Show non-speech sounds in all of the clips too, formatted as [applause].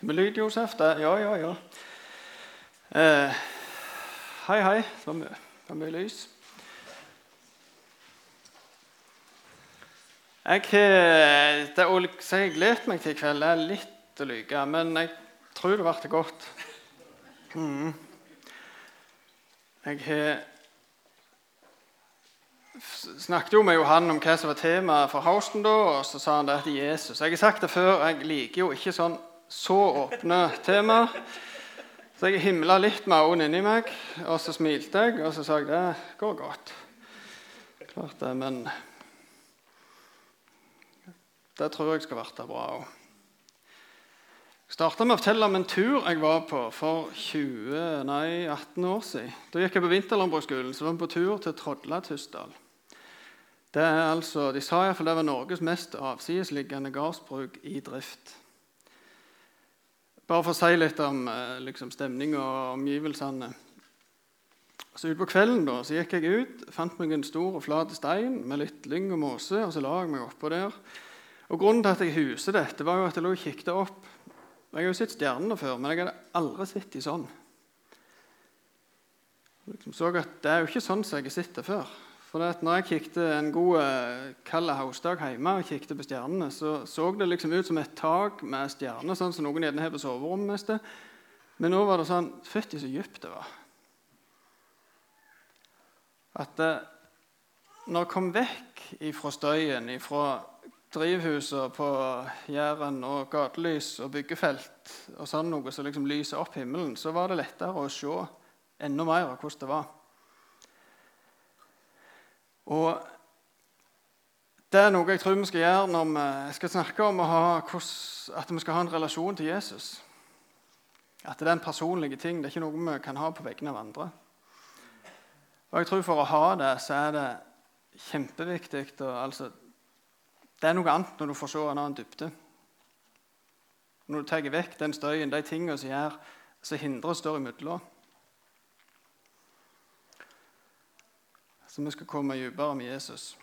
Med lyd, Josef? Det, ja, ja, ja. Eh, hei, hei. Det var mye, lys. Jeg det å si jeg gleder meg til i kveld, det er litt å lyve, men jeg tror det blir godt. Mm. Jeg har snakket jo med Johan om hva som var temaet for Hausten, da, og så sa han det til Jesus. Jeg har sagt det før, jeg liker jo ikke sånn så åpne tema. Så jeg himla litt med øynene inni meg, og så smilte jeg, og så sa jeg det går godt. Klart det, men det tror jeg skal bli bra òg. Jeg starta med å fortelle om en tur jeg var på for 20, nei, 18 år siden. Da gikk jeg på vinterlandbruksskolen, så var vi på tur til Trodlatysdal. Det er altså, De sa iallfall det var Norges mest avsidesliggende gardsbruk i drift. Bare for å si litt om eh, liksom, stemning og omgivelsene. Så Utpå kvelden da, så gikk jeg ut, fant meg en stor og flat stein med litt lyng og måse, og så la jeg meg oppå der. Og Grunnen til at jeg huset dette, var jo at jeg lå og kikket opp. Jeg har jo sett stjernene før, men jeg hadde aldri sett de sånn. Jeg liksom så at Det er jo ikke sånn som jeg har sett det før. For når jeg kikket en god eh, kald høstdag hjemme og kikket på stjernene, så så det liksom ut som et tak med stjerner, sånn som noen gjerne har på soverommet. mest. Men nå var det sånn Fytti så dypt det var. At eh, når jeg kom vekk ifra støyen, ifra drivhusene på Jæren og gatelys og byggefelt og sånn noe som liksom lyser opp himmelen, så var det lettere å se enda mer av hvordan det var. Og Det er noe jeg tror vi skal gjøre når vi skal snakke om ha, at vi skal ha en relasjon til Jesus. At det er en personlig ting. Det er ikke noe vi kan ha på vegne av andre. Og jeg tror For å ha det så er det kjempeviktig og, altså, Det er noe annet når du får se en annen dybde. Når du tar vekk den støyen, de tingene som gjør, som hindrer står imellom. Så vi skal komme dypere med Jesus.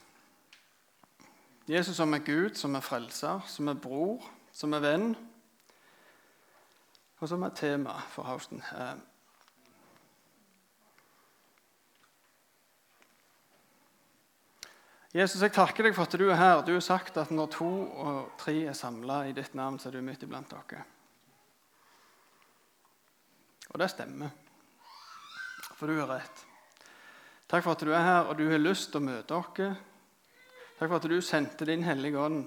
Jesus som er Gud, som er frelser, som er bror, som er venn, og som er tema for Hausten. Jesus, jeg takker deg for at du er her. Du har sagt at når to og tre er samla i ditt navn, så er du midt iblant dere. Og det stemmer, for du har rett. Takk for at du er her, og du har lyst til å møte oss. Takk for at du sendte Din Hellige Ånd,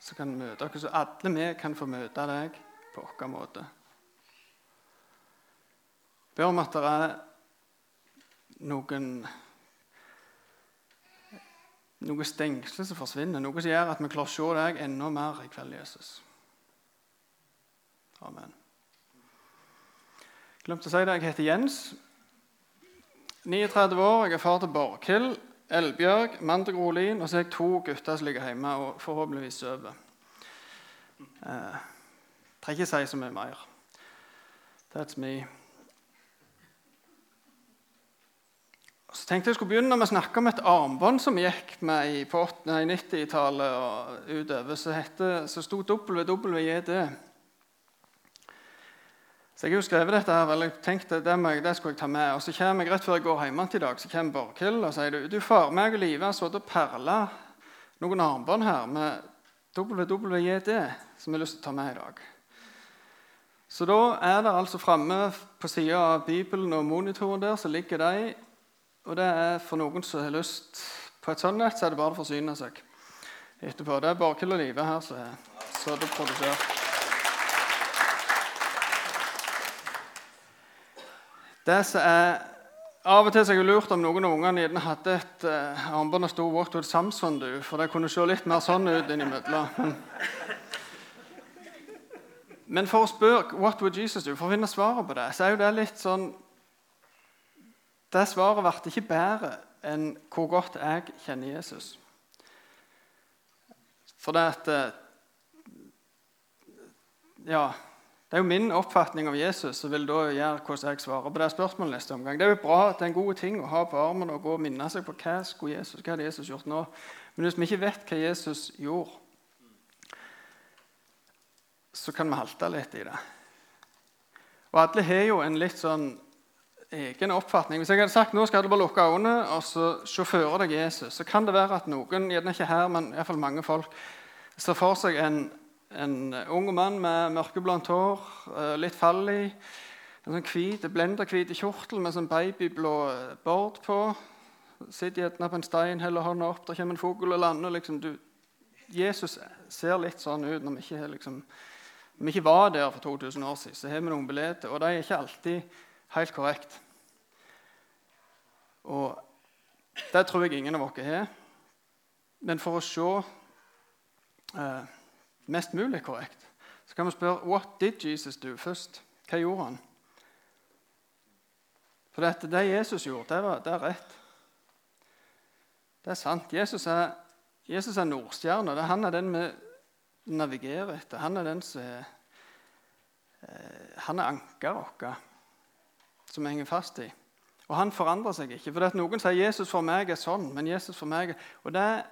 som kan møte oss, så alle vi kan få møte deg på vår måte. Jeg ber om at det er noen noe stengsel som forsvinner, noe som gjør at vi klarer å se deg enda mer i kveld, Jesus. Amen. Glemte å si det, jeg heter Jens. 39 år, jeg er far til Borghild, Elbjørg, Mandek Rolin, og så er jeg to gutter som ligger hjemme og forhåpentligvis sover. Eh, trenger ikke si så mye mer. That's me. Så tenkte jeg skulle begynne med å snakke om et armbånd som gikk med på 90-tallet og utover, som, sto WWJD. Så jeg har jo skrevet dette her, eller jeg tenkte det, jeg, det skulle jeg ta med. Og så kommer jeg rett før jeg går hjem til i dag, så kommer Borghild og sier du, du far, meg og Live har sittet og perla noen armbånd her med WWJD som vi har lyst til å ta med i dag. Så da er det altså framme på sida av Bibelen og monitoren der, så ligger de. Og det er for noen som har lyst på et sånt nett, så er det bare å forsyne seg etterpå. Det er Borghild og Live her som har sittet og produsert. Det som er Av og til har jeg lurt om noen av ungene gjerne hadde et uh, armbånd og sto 'What would Samson do?' For det kunne se litt mer sånn ut innimellom. Men for å spørre 'What would Jesus do?' for å finne svaret på det, så er jo det litt sånn Det svaret ble ikke bedre enn hvor godt jeg kjenner Jesus. For det at eh, Ja det er jo min oppfatning av Jesus som vil da gjøre hvordan jeg svarer på det spørsmålet neste omgang. Det er jo bra at det er en god ting å ha på armen og gå og minne seg på hva skulle Jesus, hva hadde Jesus gjort nå. Men hvis vi ikke vet hva Jesus gjorde, så kan vi halte litt i det. Og alle har jo en litt sånn egen oppfatning. Hvis jeg hadde sagt nå skal du bare lukke øynene og så sjåføre deg Jesus, så kan det være at noen, gjerne ikke her, men i hvert fall mange folk, ser for seg en, en ung mann med mørkeblondt hår, eh, litt fallig. en sånn hvit, blenderhvit kjortel med sånn babyblå bord på. Sitter gjerne på en stein, heller hånda opp, der kommer en fugl og lander. Liksom, du, Jesus ser litt sånn ut når vi ikke, liksom, vi ikke var der for 2000 år siden. Så har vi noen billetter, og de er ikke alltid helt korrekt. Og det tror jeg ingen av oss har. Men for å se eh, mest mulig korrekt så kan vi spørre What did Jesus do først? Hva gjorde han? For dette, det Jesus gjorde, det, var, det er rett. Det er sant. Jesus er, Jesus er Nordstjerna. Han er den vi navigerer etter. Han er den som er eh, Han er ankeret vårt som vi henger fast i. Og han forandrer seg ikke. For Noen sier 'Jesus for meg er sånn', men Jesus for meg Og det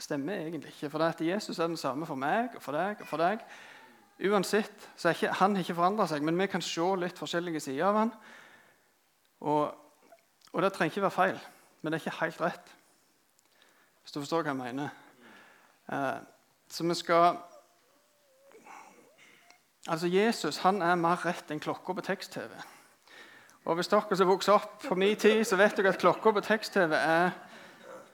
stemmer egentlig ikke. For det at Jesus er den samme for meg og for deg og for deg. Uansett så er ikke, han ikke forandra seg, men vi kan se litt forskjellige sider av han. Og, og det trenger ikke være feil, men det er ikke helt rett. Hvis du forstår hva jeg mener. Eh, så vi skal Altså, Jesus han er mer rett enn klokka på tekst-TV. Og Hvis dere som vokste opp på min tid, så vet dere at klokka på tekst-TV er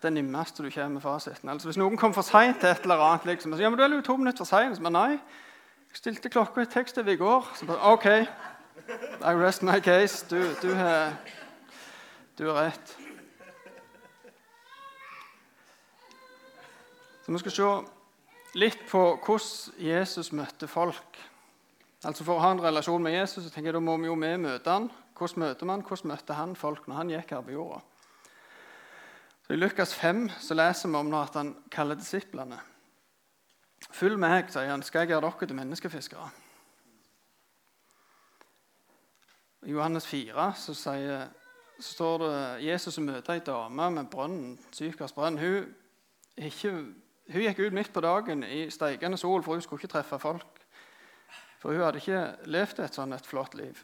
det nimmeste du kommer med fasiten. Altså Hvis noen kom for seint til et eller annet liksom, så, ja, men du er jo to minutter for sein. Men nei, jeg stilte klokka i tekst-TV i går. Så bare, OK, I rest my case. Du, du, har, du har rett. Så Vi skal se litt på hvordan Jesus møtte folk. Altså For å ha en relasjon med Jesus så tenker jeg da må vi jo vi møte han. Hvordan møter man? Hvordan møtte han folk når han gikk her på jorda? Så I Lukas 5 så leser vi om at han kaller disiplene. Følg meg, sier han, skal jeg gjøre dere til menneskefiskere. I Johannes 4 så, sier, så står det Jesus møter ei dame med brønnen, Sykers brønn. Hun, ikke, hun, gikk ut midt på dagen i steikende sol, for hun skulle ikke treffe folk. For hun hadde ikke levd et sånn et flott liv.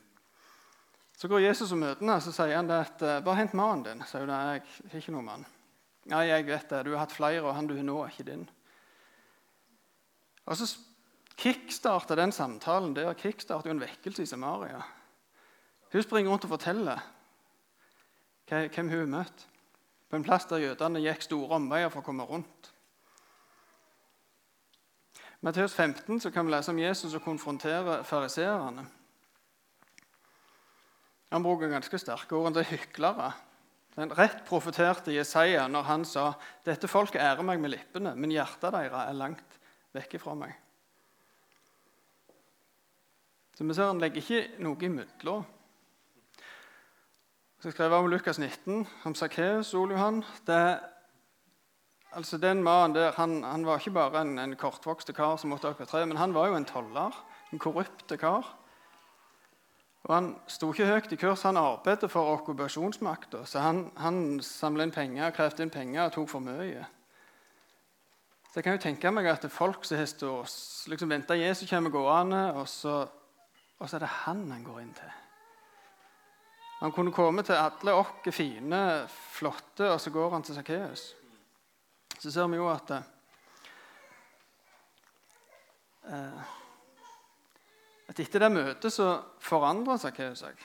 Så går Jesus og møter henne og sier han det at eh, bare hent mannen din. sier hun jeg har ikke noen mann. Nei, jeg vet det, du har hatt flere, og han du har nå, er ikke din. Og så kickstarter den samtalen der kickstarter jo en vekkelse i Samaria. Hun springer rundt og forteller hvem hun har møtt. På en plass der jødene gikk store omveier for å komme rundt. I Matteus 15 så kan vi lese om Jesus og konfrontere fariseerne. Han bruker ganske sterke ord. Det er hyklere. Den rett profeterte Jesaja når han sa dette folket ærer meg med lippene, men hjertet deres er langt vekk fra meg. Så vi ser Han legger ikke noe imellom. Så jeg skrev om Lukas 19, om Sakkeus, Ole Johan. Det, altså den mannen der, han, han, var ikke bare en, en kortvokste kar som måtte opp i tre, men han var jo en toller. En korrupte kar. Og Han sto ikke høyt i kurs, han arbeidet for okkupasjonsmakta. Så han, han samla inn penger, krevde inn penger og tok for mye. Så jeg kan jo tenke meg at det er folk som har stått, liksom venta Jesus kommer gående, og så, og så er det han han går inn til. Han kunne komme til alle oss fine, flotte, og så går han til Sakkeus. Så ser vi jo at eh, at etter det møtet så forandrer Sakkeus seg.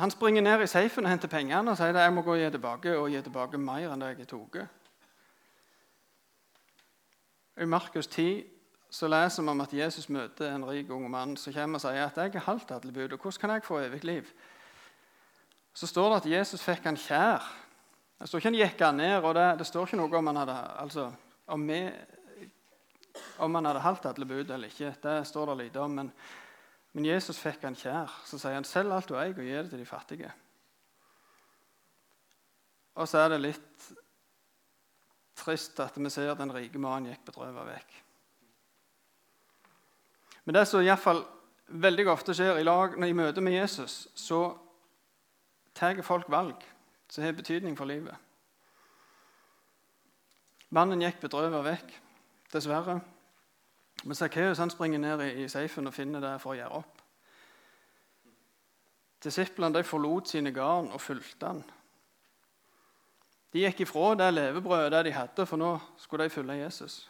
Han springer ned i safen og henter pengene og sier at jeg må gå og gi tilbake og gi tilbake mer enn det jeg har. I Markus 10 så leser vi om at Jesus møter en rik ung mann som kommer og sier at jeg er halvt alle og hvordan kan jeg få evig liv? Så står det at Jesus fikk han kjær. Det står ikke han gikk han ned, og det, det står ikke noe om han hadde, altså, om vi om han hadde holdt alle bud eller ikke, det står det lite om. Men, men Jesus fikk han kjær. Så sier han, 'Selg alt du eier, og gi det til de fattige'. Og så er det litt trist at vi ser at den rike mannen gikk bedrøvet vekk. Men det som iallfall veldig ofte skjer i, lag, når i møte med Jesus, så tar folk valg som har betydning for livet. Mannen gikk bedrøvet vekk dessverre. Men Sakkeus springer ned i, i safen og finner det for å gjøre opp. Disiplene de forlot sine garn og fulgte han. De gikk ifra det levebrødet det de hadde, for nå skulle de følge Jesus.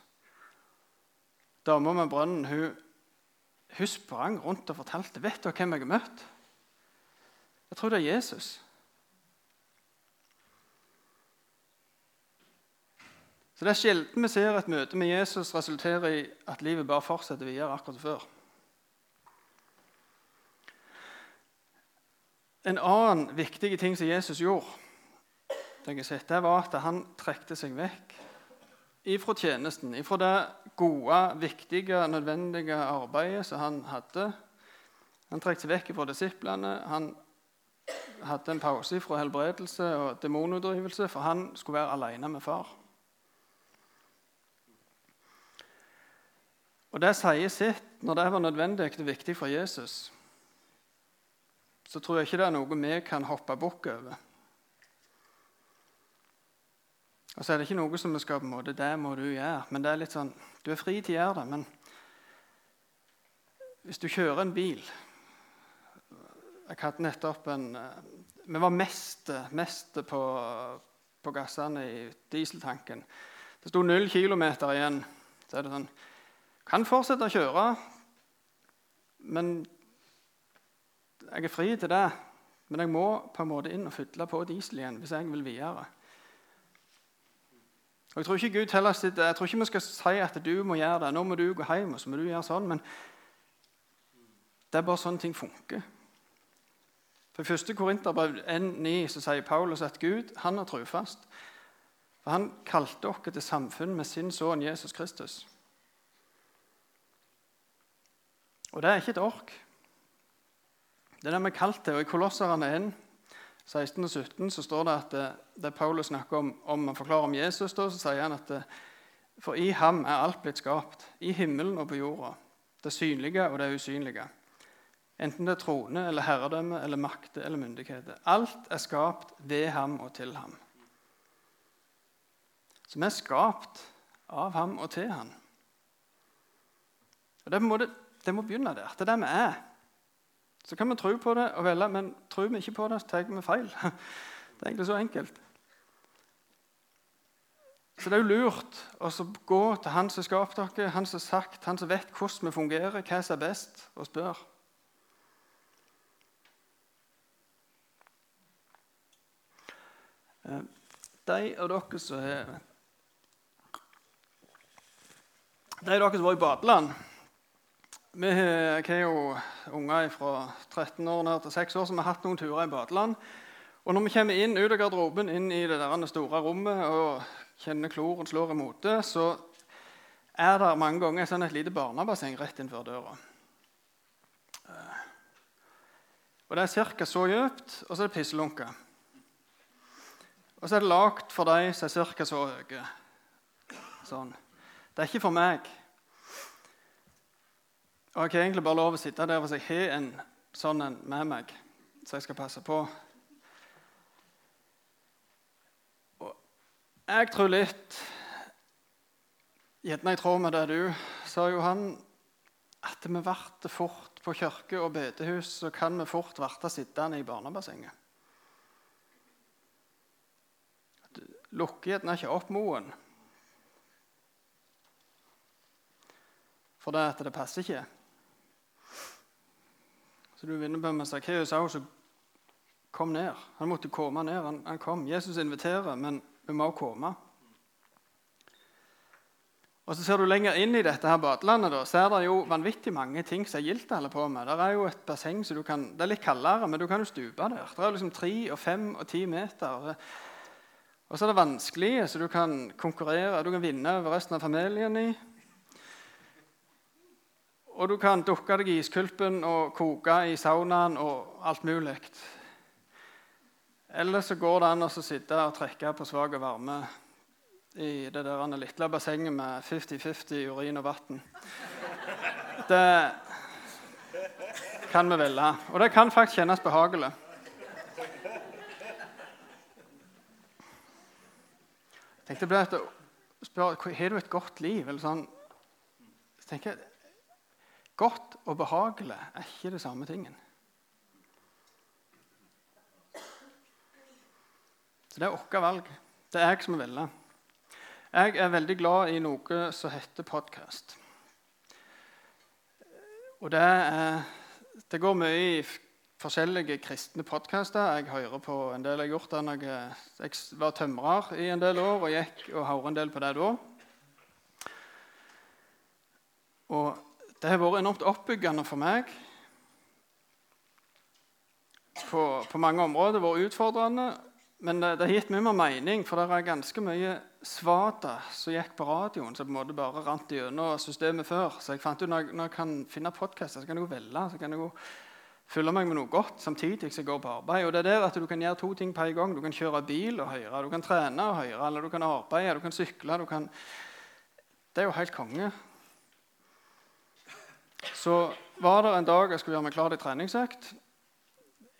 Dama med brønnen hun, hun sprang rundt og fortalte vet dere hvem jeg har møtt. Jeg tror det er Jesus. Så Det er sjelden vi ser et møte med Jesus resulterer i at livet bare fortsetter videre akkurat før. En annen viktig ting som Jesus gjorde, det var at han trekte seg vekk ifra tjenesten, ifra det gode, viktige, nødvendige arbeidet som han hadde. Han trekte seg vekk fra disiplene. Han hadde en pause fra helbredelse og demonutdrivelse, for han skulle være alene med far. Og Det sier sitt når det var nødvendig og viktig for Jesus så tror jeg ikke det er noe vi kan hoppe bukk over. Og så er det ikke noe som vi skal på en måte, Det må du gjøre. Men det er litt sånn, Du er fri til å gjøre det, men hvis du kjører en bil Jeg hadde nettopp en eh, Vi var mest, mest på, på gassene i dieseltanken. Det sto null kilometer igjen. Så er det sånn Kan fortsette å kjøre, men jeg er fri til det, men jeg må på en måte inn og fylle på diesel igjen hvis jeg vil videre. Og Jeg tror ikke Gud heller jeg tror ikke vi skal si at du må gjøre det. Nå må du gå hjem og så må du gjøre sånn. Men det er bare sånn ting funker. For I 1. Korinterbrev 1,9 sier Paulus at Gud han er trufast. For Han kalte oss til samfunn med sin sønn Jesus Kristus. Og det er ikke et ork. Det er det vi er kalt til. og I Kolosserne 1, 16 og 17 så står det at det, det Paulus snakker om, om han forklarer om Jesus, da, så sier han at det, for i ham er alt blitt skapt, i himmelen og på jorda, det synlige og det usynlige. Enten det er trone eller herredømme eller makter eller myndigheter. Alt er skapt ved ham og til ham. Så vi er skapt av ham og til ham. Og det må, det må begynne der. Det er der vi er. Så kan vi tro på det og velge, men tror vi ikke på det, så tar vi feil. [laughs] Det er egentlig så enkelt. Så det er jo lurt å gå til Han som skapte dere, Han som har sagt, Han som vet hvordan vi fungerer, hva som er best, og spørre. Eh, de av dere som har De av dere som var i badeland vi har jo unger fra 13 år ned til 6 år som har hatt noen turer i badeland. Og når vi kommer inn ut av garderoben, inn i det der store rommet og kjenner kloren slår imot det, så er det mange ganger sånn et lite barnebasseng rett innenfor døra. Og Det er ca. så dypt, og så er det pisselunka. Og så er det lagd for de som er ca. så høye. Sånn. Det er ikke for meg. Og Jeg har egentlig bare lov å sitte der hvis jeg har en sånn en med meg, så jeg skal passe på. Og jeg tror litt Gjerne i tråd med det du sa, Johan, at vi blir fort på kirke og bedehus, så kan vi fort bli sittende i barnebassenget. Lukker gjerne ikke opp moen. For det at det passer ikke. Så du vinner på med Sakkeus òg, så kom ned. Han måtte komme ned. Han, han, kom. Jesus inviterer, men vi må komme. Og så ser du lenger inn i dette her badelandet, da, så er det jo vanvittig mange ting som er gildt holder på med. Det er jo et basseng så du kan, det er litt kaldere, men du kan jo stupe der. Det er liksom tre og fem og ti meter. Og så er det vanskelige, så du kan konkurrere, du kan vinne over resten av familien i. Og du kan dukke deg i iskulpen og koke i saunaen og alt mulig. Eller så går det an å sitte og trekke på svak varme i det der lille bassenget med 50-50 urin og vann. Det kan vi ville. Og det kan faktisk kjennes behagelig. Jeg tenkte på at Spør har du et godt liv. Eller sånn, Så tenker jeg Godt og behagelig er ikke det samme tingen. Så det er vårt valg. Det er jeg som velger. Jeg er veldig glad i noe som heter podkast. Og det, er, det går mye i forskjellige kristne podkaster. Jeg hører på en del jeg har gjort da jeg, jeg var tømrer i en del år og gikk og hørte en del på det da. Og det har vært enormt oppbyggende for meg på, på mange områder. Vært utfordrende, men det, det, har gitt mye mer mening, for det er ganske mye svada som gikk på radioen, som på en måte bare rant gjennom systemet før. Så jeg fant ut når når jeg kan finne podkaster, så kan jeg jo velge. så kan jeg jo fylle meg med noe godt samtidig som jeg går på arbeid. Og det er der at Du kan gjøre to ting på en gang. Du kan kjøre bil og høre, du kan trene og høre, eller du kan arbeide, du kan sykle du kan... Det er jo helt konge. Så var det en dag jeg skulle gjøre meg klar til treningsøkt.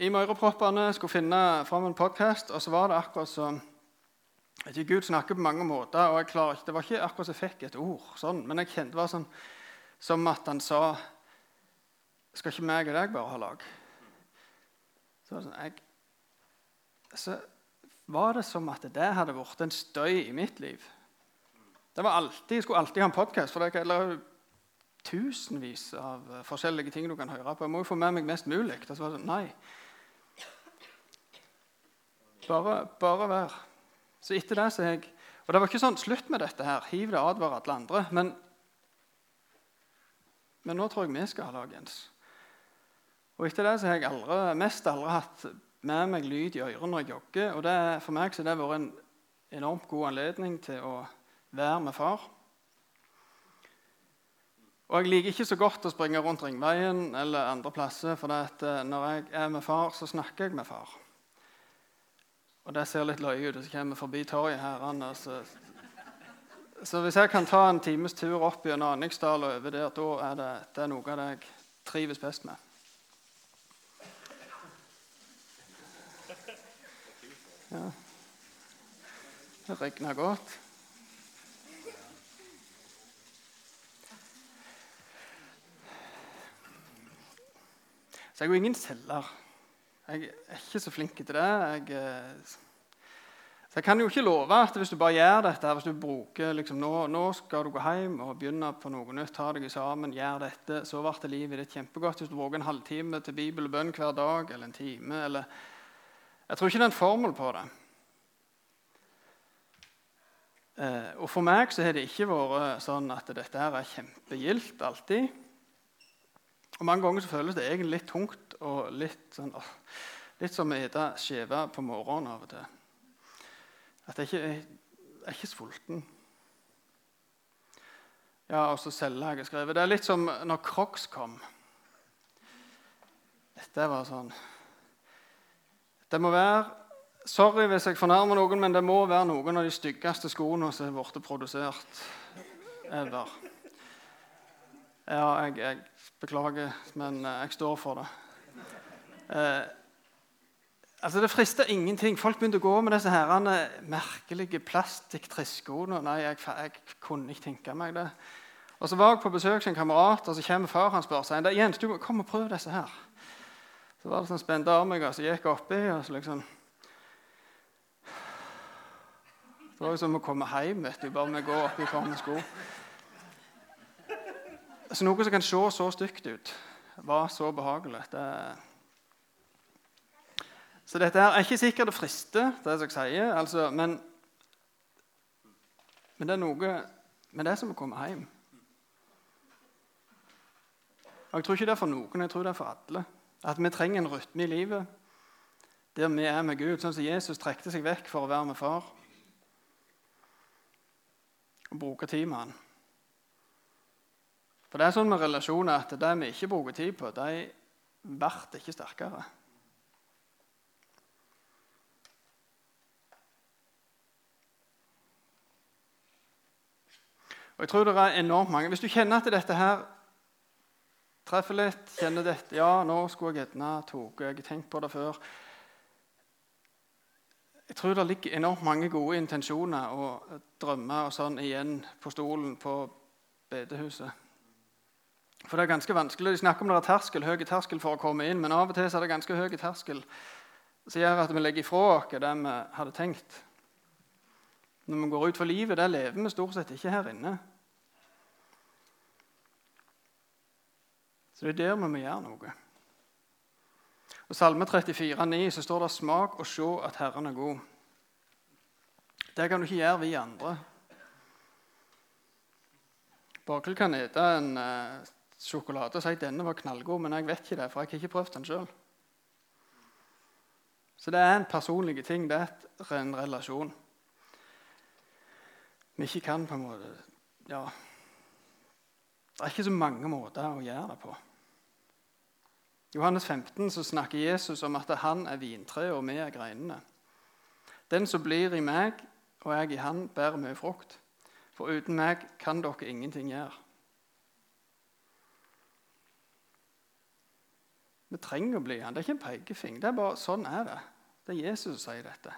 I Møyreproppene skulle finne fram en podkast, og så var det akkurat som ikke, Gud snakker på mange måter, og jeg klarer ikke, det var ikke akkurat som jeg fikk et ord. sånn, Men jeg kjente det var sånn som at han sa skal ikke meg og deg bare ha lag? Så, sånn, jeg, så var det som at det hadde blitt en støy i mitt liv. Det var alltid, Jeg skulle alltid ha en podkast, for det er tusenvis av forskjellige ting du kan høre på. Jeg må jo få med meg mest mulig. Og så var det sånn, nei. Bare, bare vær. Så etter det så jeg Og det var ikke sånn slutt med dette her. Hiv det, advar alle andre. Men, men nå tror jeg vi skal ha lagens. Og etter det så har jeg aldri, mest aldri hatt med meg lyd i ørene når jeg jogger. Og det, for meg så det vært en enormt god anledning til å være med far. Og jeg liker ikke så godt å springe rundt Ringveien eller andre plasser, for eh, når jeg er med far, så snakker jeg med far. Og det ser litt løye ut. Og så kommer vi forbi torget her. Så, så hvis jeg kan ta en times tur opp gjennom Anniksdal og over der, da er det, det er noe av det jeg trives best med. Ja. Det regner godt. Så jeg er jo ingen selger. Jeg er ikke så flink til det. Jeg, eh, så jeg kan jo ikke love at hvis du bare gjør dette, hvis du bruker liksom, nå, nå, skal du gå hjem og begynne på noe nytt, ta deg sammen, gjør dette, så blir livet ditt kjempegodt. Hvis du bruker en halvtime til bibel og bønn hver dag, eller en time eller jeg tror ikke det er en formel på det. Eh, og For meg så har det ikke vært sånn at dette her er kjempegildt alltid. Og Mange ganger så føles det egentlig litt tungt og litt, sånn, åh, litt som å spise skive på morgenen av og til. At jeg ikke jeg er ikke sulten. Ja, og så jeg har skrevet. Det er litt som når Crocs kom. Det var sånn det må være Sorry hvis jeg fornærmer noen, men det må være noen av de styggeste skoene som har blitt produsert ever. Ja, jeg, jeg, beklager, men eh, jeg står for det. Eh, altså Det frister ingenting. Folk begynte å gå med disse herrene merkelige plastikktriskoene. Nei, jeg, jeg, kunne ikke tenke meg det. Og Så var jeg på besøk hos en kamerat, og så kommer far hans spør Jens, du må og prøve disse her. Så var det sånn spente armer som gikk oppi. og så liksom... Det var som å komme hjem vet du, bare med å gå opp i sko. Så noe som kan se så stygt ut, var så behagelig. Det... Så dette her er ikke sikkert det frister, det som jeg sier, altså, men, men det er noe med det som å komme hjem. Og Jeg tror ikke det er for noen, jeg tror det er for alle. At vi trenger en rytme i livet der vi er med Gud, sånn som Jesus trekte seg vekk for å være med far. Og bruke tid med han. For det er sånn med relasjoner at det vi ikke bruker tid på, de blir ikke sterkere. Og jeg tror det er enormt mange. Hvis du kjenner at dette her Treffer litt, kjenner dette Ja, nå skulle jeg gjerne tatt Jeg har tenkt på det før. Jeg tror det ligger enormt mange gode intensjoner og drømmer og sånn igjen på stolen på bedehuset. For det er ganske vanskelig. De snakker om det er terskel, høy terskel for å komme inn, men av og til er det ganske høy terskel som gjør at vi legger ifra oss det vi hadde tenkt. Når vi går ut for livet, det lever vi stort sett ikke her inne. Så det er der vi må gjøre noe. Og Salme 34, 9, så står det 'Smak og se at Herren er god'. Det kan du ikke gjøre, vi andre. Borghild kan spise en uh, sjokolade og si denne var knallgod, men jeg vet ikke det, for jeg har ikke prøvd den sjøl. Så det er en personlig ting. Det er en relasjon. Vi ikke kan på en måte Ja. Det er ikke så mange måter å gjøre det på. I Johannes 15 så snakker Jesus om at han er vintreet, og vi er greinene. Den som blir i meg, og jeg i han, bærer mye frukt. For uten meg kan dere ingenting gjøre. Vi trenger å bli han. Det er ikke en pekefing. Det er bare sånn er det. Det er Jesus som sier dette.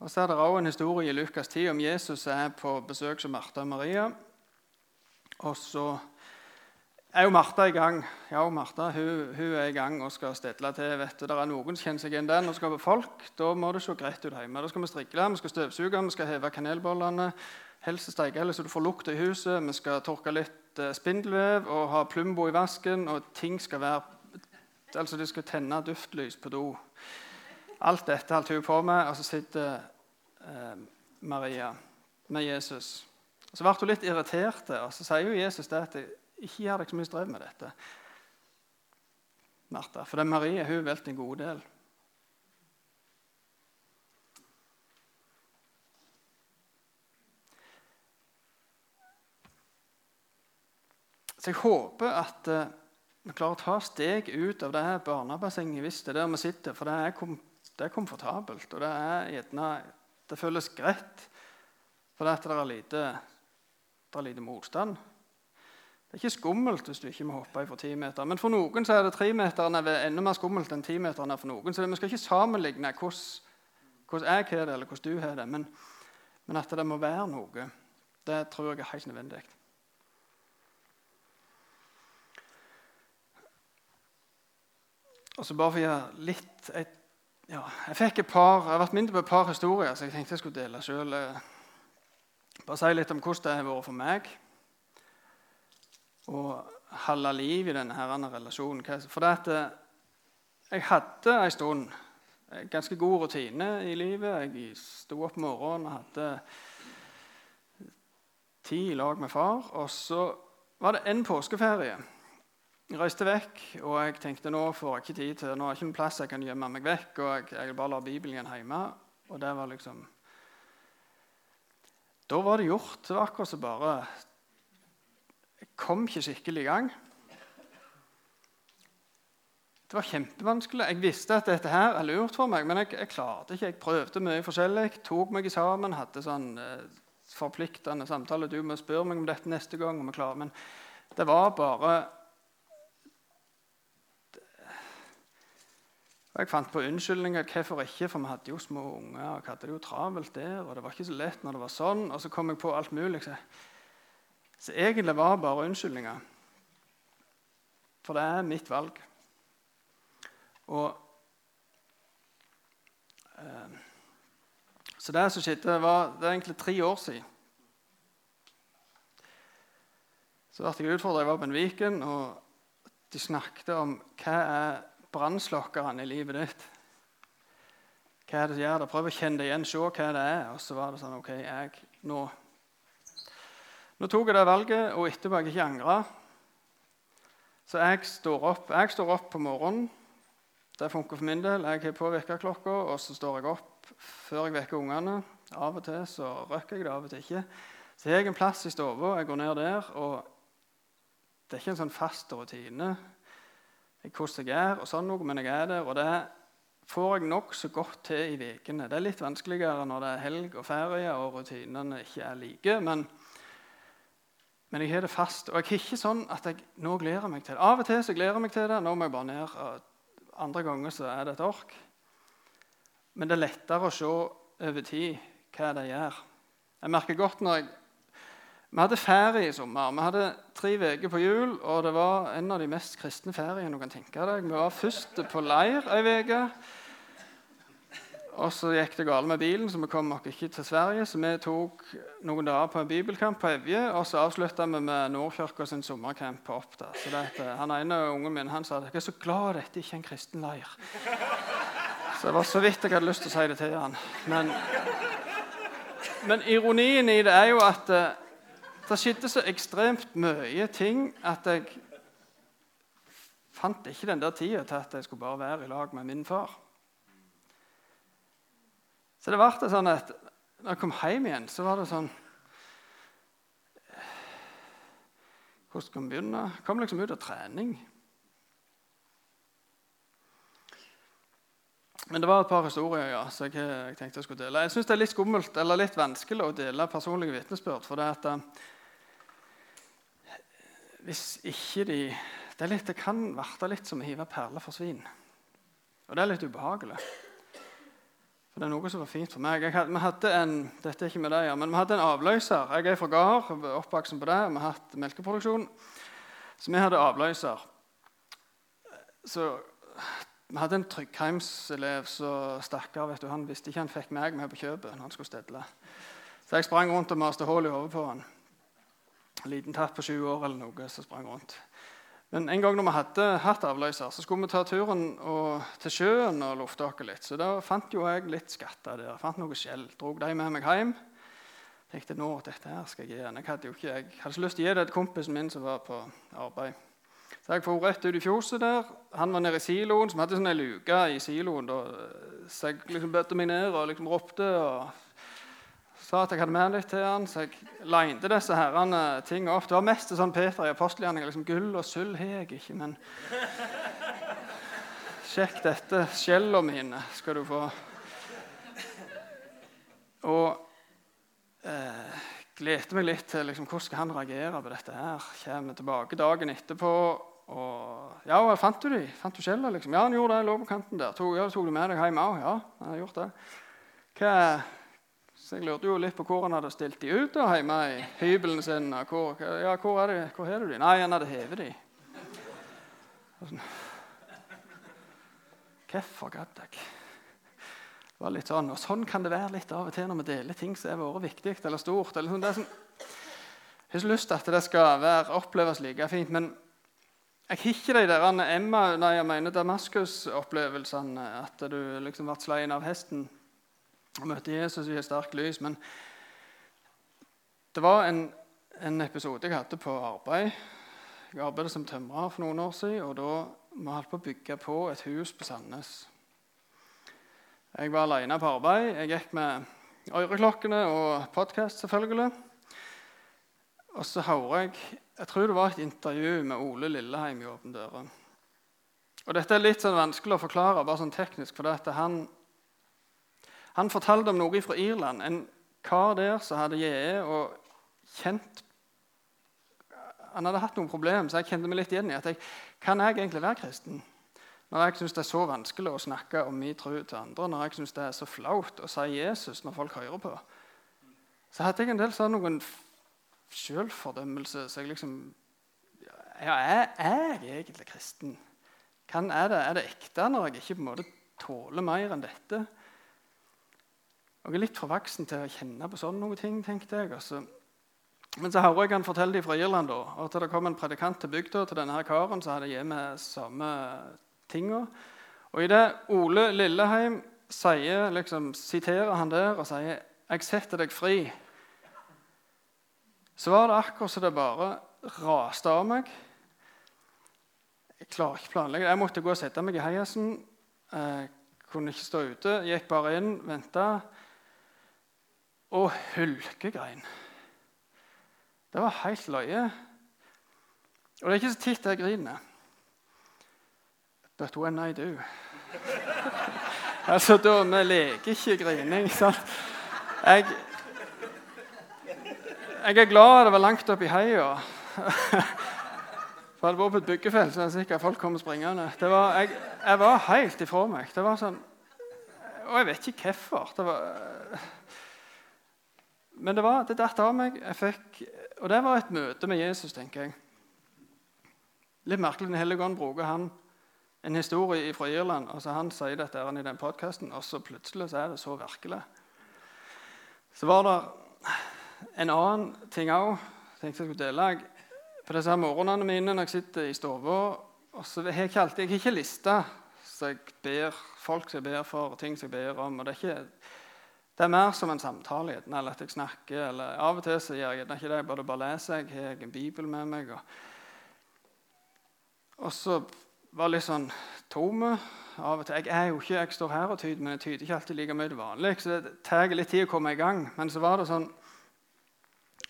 Og Så er det også en historie i Lukas 10 om Jesus er på besøk hos Martha og Maria. Og så er jo Martha i gang. Ja, Martha hun, hun, er i gang og skal stedle til. vet du. Det er noen som kjenner seg igjen. Nå skal vi folk, da må det se greit ut hjemme. Da skal vi strikke, vi skal støvsuge, vi skal heve kanelbollene. Helst steike så du får lukt i huset. Vi skal tørke litt eh, spindelvev og ha Plumbo i vasken. Og ting skal være Altså, de skal tenne duftlys på do. Alt dette holdt hun på med, og så sitter eh, Maria med Jesus. Og Så ble hun litt irritert, og så sier jo Jesus det at ikke gjør deg så mye strev med dette. Martha, For det er Maria hun har valgt en god del. Så jeg håper at uh, vi klarer å ta steg ut av det her barnebassenget hvis det er der vi sitter. For det er, kom, det er komfortabelt, og det, er gjerne, det føles greit. For det er lite, det er lite motstand. Det er ikke skummelt hvis du ikke må hoppe fra ti meter. Men for noen så er det tremeteren enda mer skummelt enn timeteren er for noen. Så vi skal ikke sammenligne hvordan, hvordan jeg har det, eller hvordan du har det. Men, men, at det må være noe, det tror jeg er helt nødvendig. Og så bare for å gjøre litt jeg, ja, jeg fikk et par, jeg har vært mindre på et par historier, så jeg tenkte jeg skulle dele sjøl. Eh, bare si litt om hvordan det har vært for meg å holde liv i denne her relasjonen. For det at eh, jeg hadde en stund ganske god rutine i livet. Jeg sto opp morgenen og hadde tid i lag med far. Og så var det en påskeferie. Jeg reiste vekk, og jeg tenkte nå får jeg ikke tid til, nå har jeg ikke noen plass jeg kan gjemme meg vekk. og jeg, jeg bare la Bibelen hjemme. Og det var liksom Da var det gjort. Det var akkurat som bare jeg kom ikke skikkelig i gang. Det var kjempevanskelig. Jeg visste at dette her er lurt for meg, men jeg, jeg klarte ikke. Jeg prøvde mye forskjellig, tok meg sammen, hadde sånn eh, forpliktende samtale. Du må spørre meg om dette neste gang. om jeg klarer. Men det var bare Og Jeg fant på unnskyldninger. Hvorfor ikke? For vi hadde jo små unger. og hadde det jo travelt der, og det var ikke så lett når det var sånn. Og så kom jeg på alt mulig. Så så egentlig var det bare unnskyldninger. For det er mitt valg. Og eh, Så det som skjedde, var det er egentlig tre år siden. Så ble jeg utfordra. Jeg var på en Viken, og de snakket om hva er brannslokkerne i livet ditt. Hva er det som gjør det? Prøv å kjenne det igjen, se hva det er. Og så var det sånn OK, jeg nå nå tok jeg det valget, og etterpå har jeg ikke angra. Så jeg står opp Jeg står opp på morgenen. Det funker for min del. Jeg har på vekkerklokka, og så står jeg opp før jeg vekker ungene. Av og til så røkker jeg det, av og til ikke. Så jeg har en plass i stua. Jeg går ned der. og Det er ikke en sånn fast rutine hvordan jeg er, og sånn noe, men jeg er der. Og det får jeg nokså godt til i ukene. Det er litt vanskeligere når det er helg og ferie og rutinene ikke er like. men men jeg har det fast. Og jeg er ikke sånn at jeg nå gleder meg til det. Av og til så gleder jeg meg til det. Nå må jeg bare ned. Andre ganger så er det et ork. Men det er lettere å se over tid hva det gjør. Jeg merker godt når jeg Vi hadde ferie i sommer. Vi hadde tre uker på jul, og det var en av de mest kristne feriene du kan tenke deg. Vi var først på leir ei uke. Og så gikk det galt med bilen, så vi kom nok ikke til Sverige. Så vi tok noen dager på en bibelkamp på Evje, og så avslutta vi med Nordkirka sin sommercamp på Oppda. Så det, han ene ungen min han sa at jeg er så glad dette ikke er en kristen leir. Så det var så vidt jeg hadde lyst til å si det til han. Men, men ironien i det er jo at eh, det skjedde så ekstremt mye ting at jeg fant ikke den der tida til at jeg skulle bare være i lag med min far. Så det ble sånn at når jeg kom hjem igjen, så var det sånn Hvordan skal vi begynne? Jeg kom liksom ut av trening. Men det var et par historier ja, så jeg, tenkte jeg skulle dele. Jeg syns det er litt skummelt eller litt vanskelig å dele personlige vitnesbyrd. For det, at, uh, hvis ikke de det, litt, det, kan verte litt som å hive perler for svin. Og det er litt ubehagelig. For det er noe som var fint for meg. Hadde, vi hadde en dette er ikke med deg, men vi hadde en avløser. Jeg er fra gard, oppvokst på det. Vi har hatt melkeproduksjon. Så vi hadde avløser. Så vi hadde en Tryggheimselev som stakk av. Han visste ikke han fikk meg med på kjøpet når han skulle stedle. Så jeg sprang rundt og maste hull i hodet på han. En liten tatt på sju år eller noe. som sprang rundt. Men en gang når vi hadde hatt avløser, så skulle vi ta turen og, til sjøen og lufte oss litt. Så da fant jo jeg litt skatter der. Fant noe skjell. Drog de med meg hjem. Tenkte nå, dette her skal jeg gi henne. Jeg hadde jo ikke, jeg hadde så lyst til å gi det til kompisen min som var på arbeid. Så jeg for rett ut i fjoset der. Han var nede i siloen, som hadde sånn ei luke i siloen. Da. Så jeg liksom bøtte meg ned og liksom ropte og sa at jeg hadde med litt til han. Så jeg linte disse herrene ting opp. Det var mest sånn Peter i apostelgjerninga. Liksom, gull og sølv har jeg ikke, men Sjekk dette. Skjellene mine skal du få. Og eh, gledte meg litt til liksom, hvordan skal han reagere på dette. her. Kommer tilbake dagen etterpå og, ja, fant du de? Fant du skjellene? Liksom? Ja, han gjorde det. lå på kanten der. Tog, ja, tok du med deg hjem òg? Ja, han har gjort det. Hva, så jeg lurte jo litt på hvor han hadde stilt de ut da, hjemme i hybelen sin. Hvor, ja, hvor, er de? hvor er du de? Nei, han hadde hevet de. Sånn. Hvorfor gadd jeg? Det var litt sånn, og Sånn kan det være litt av og til når vi deler ting som har vært viktig eller stort. Eller sånn. det er sånn, jeg har ikke lyst til at det skal være, oppleves like fint. men jeg har ikke de der Emma, nei, jeg mener Damaskus-opplevelsene. At du liksom ble sleien av hesten og møtte Jesus i et sterkt lys. Men det var en, en, episode jeg hadde på arbeid. Jeg arbeidet som tømrer for noen år siden. og da vi holdt på å bygge på et hus på Sandnes. Jeg var alene på arbeid. Jeg gikk med øreklokkene og podkast, selvfølgelig. Og så hører jeg jeg tror det var et intervju med Ole Lilleheim i Åpne dører. Og Dette er litt sånn vanskelig å forklare bare sånn teknisk. for han, han, fortalte om noe fra Irland. En kar der som hadde GE og kjent Han hadde hatt noen problemer, så jeg kjente meg litt igjen i at jeg, kan jeg egentlig være kristen? Når jeg syns det er så vanskelig å snakke om min tro til andre, når jeg syns det er så flaut å si Jesus når folk hører på, så hadde jeg en del sånn noen sjølfordømmelse Så jeg liksom ja, er, jeg egentlig kristen? Kan, er, det, er, det, ekte når jeg ikke på en måte tåler mer enn dette? Jeg er litt for voksen til å kjenne på sånne noen ting. tenkte jeg. Altså. Men så hører jeg han fortelle fra Irland da, at det kom en predikant til bygda til denne her karen som hadde hjemme samme tinga. Og i det Ole Lilleheim sier, liksom, siterer han der og sier 'Jeg setter deg fri' så var det akkurat som det bare raste av meg. Jeg klarer ikke å planlegge. Jeg måtte gå og sette meg i heisen. Jeg kunne ikke stå ute. Gikk bare inn, venta. Og hulkegrein. Det var helt løye. Og det er ikke så titt jeg griner. But when I do [laughs] Altså, da Vi leker ikke grining. sant? Jeg jeg er glad det var langt opp i heia. For hadde vært på et byggefelt, så er sikkert folk kommer springende. Var, jeg, jeg, var helt ifra meg. Det var sånn, Og jeg vet ikke hvorfor. Det var, men det, var, det datt av meg. Jeg fikk og det var et møte med Jesus, tenker jeg. Litt merkelig Den hellige ånd bruker han en historie fra Irland. altså Han sier dette i den podkasten, og så plutselig så er det så virkelig. Så var det en annen ting òg jeg tenkte jeg skulle dele. På disse her morgenene mine når jeg sitter i stua så har jeg ikke alltid, jeg har ikke lista så jeg ber folk som jeg ber for, ting som jeg ber om. og Det er, ikke, det er mer som en samtale eller at jeg snakker. eller Av og til så gjør jeg ikke det. Jeg bare, bare leser. Jeg har en bibel med meg. Og, og så var litt sånn tom av og til. Jeg er jo ikke, jeg står her og tyder, men jeg tyder ikke alltid like mye vanlig. Så det tar litt tid å komme i gang. Men så var det sånn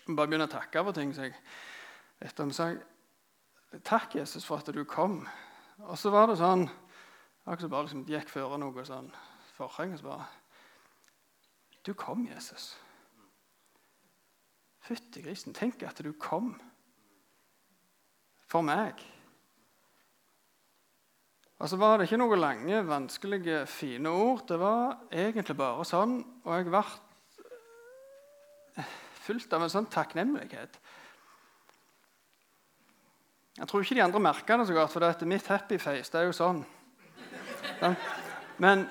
jeg Bare begynne å takke for ting. Så jeg etter sa Takk, Jesus, for at du kom. Og så var det sånn Akkurat som bare liksom gikk før noe sånn forheng. Så bare Du kom, Jesus. Fytti grisen. Tenk at du kom for meg. Og så var det ikke noen lange, vanskelige, fine ord. Det var egentlig bare sånn. Og jeg ble fullt av en sånn takknemlighet. Jeg tror ikke de andre merka det så godt, for det er mitt happy face det er jo sånn. Men,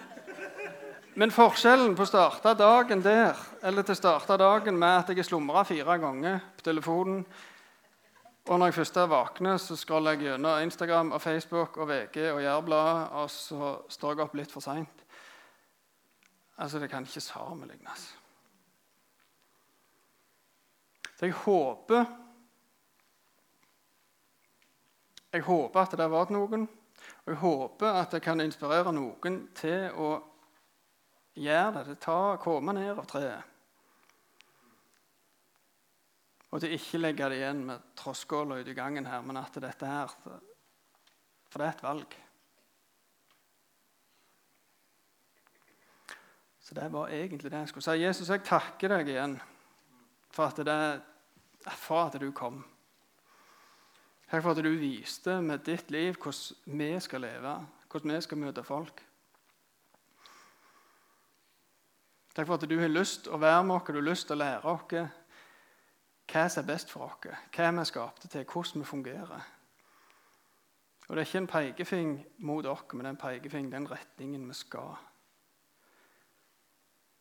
men forskjellen på å starte dagen der eller til å starte dagen med at jeg har slumra fire ganger på telefonen og når jeg først er våkner, så scroller jeg gjennom Instagram og Facebook og VG og Jærbladet, og så står jeg opp litt for seint. Altså, det kan ikke sammenlignes. Så jeg håper Jeg håper at det har vært noen, og jeg håper at det kan inspirere noen til å gjøre det. Det tar å komme ned av treet. Og til ikke legge det igjen med trosskåla ute i gangen her, men at dette her For det er et valg. Så det var egentlig det jeg skulle si. Jesus, jeg takker deg igjen for at, det, for at du kom. Takk for at du viste med ditt liv hvordan vi skal leve, hvordan vi skal møte folk. Takk for at du har lyst å være med oss, du har lyst til å lære oss hva som er best for oss, hva vi er skapte til, hvordan vi fungerer. Og Det er ikke en pekefing mot oss, men det er en pekefing den retningen vi skal.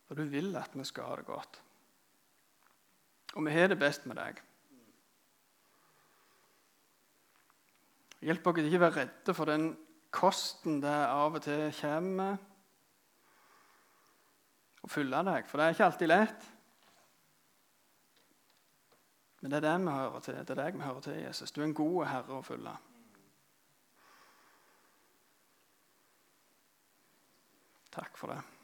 Og du vil at vi skal ha det godt. Og vi har det best med deg. Hjelp oss ikke å være redde for den kosten det av og til kommer med. Å følge deg, for det er ikke alltid lett. Men det er det vi hører til. Det er deg vi hører til, Jesus. Du er en god herre å følge. Takk for det.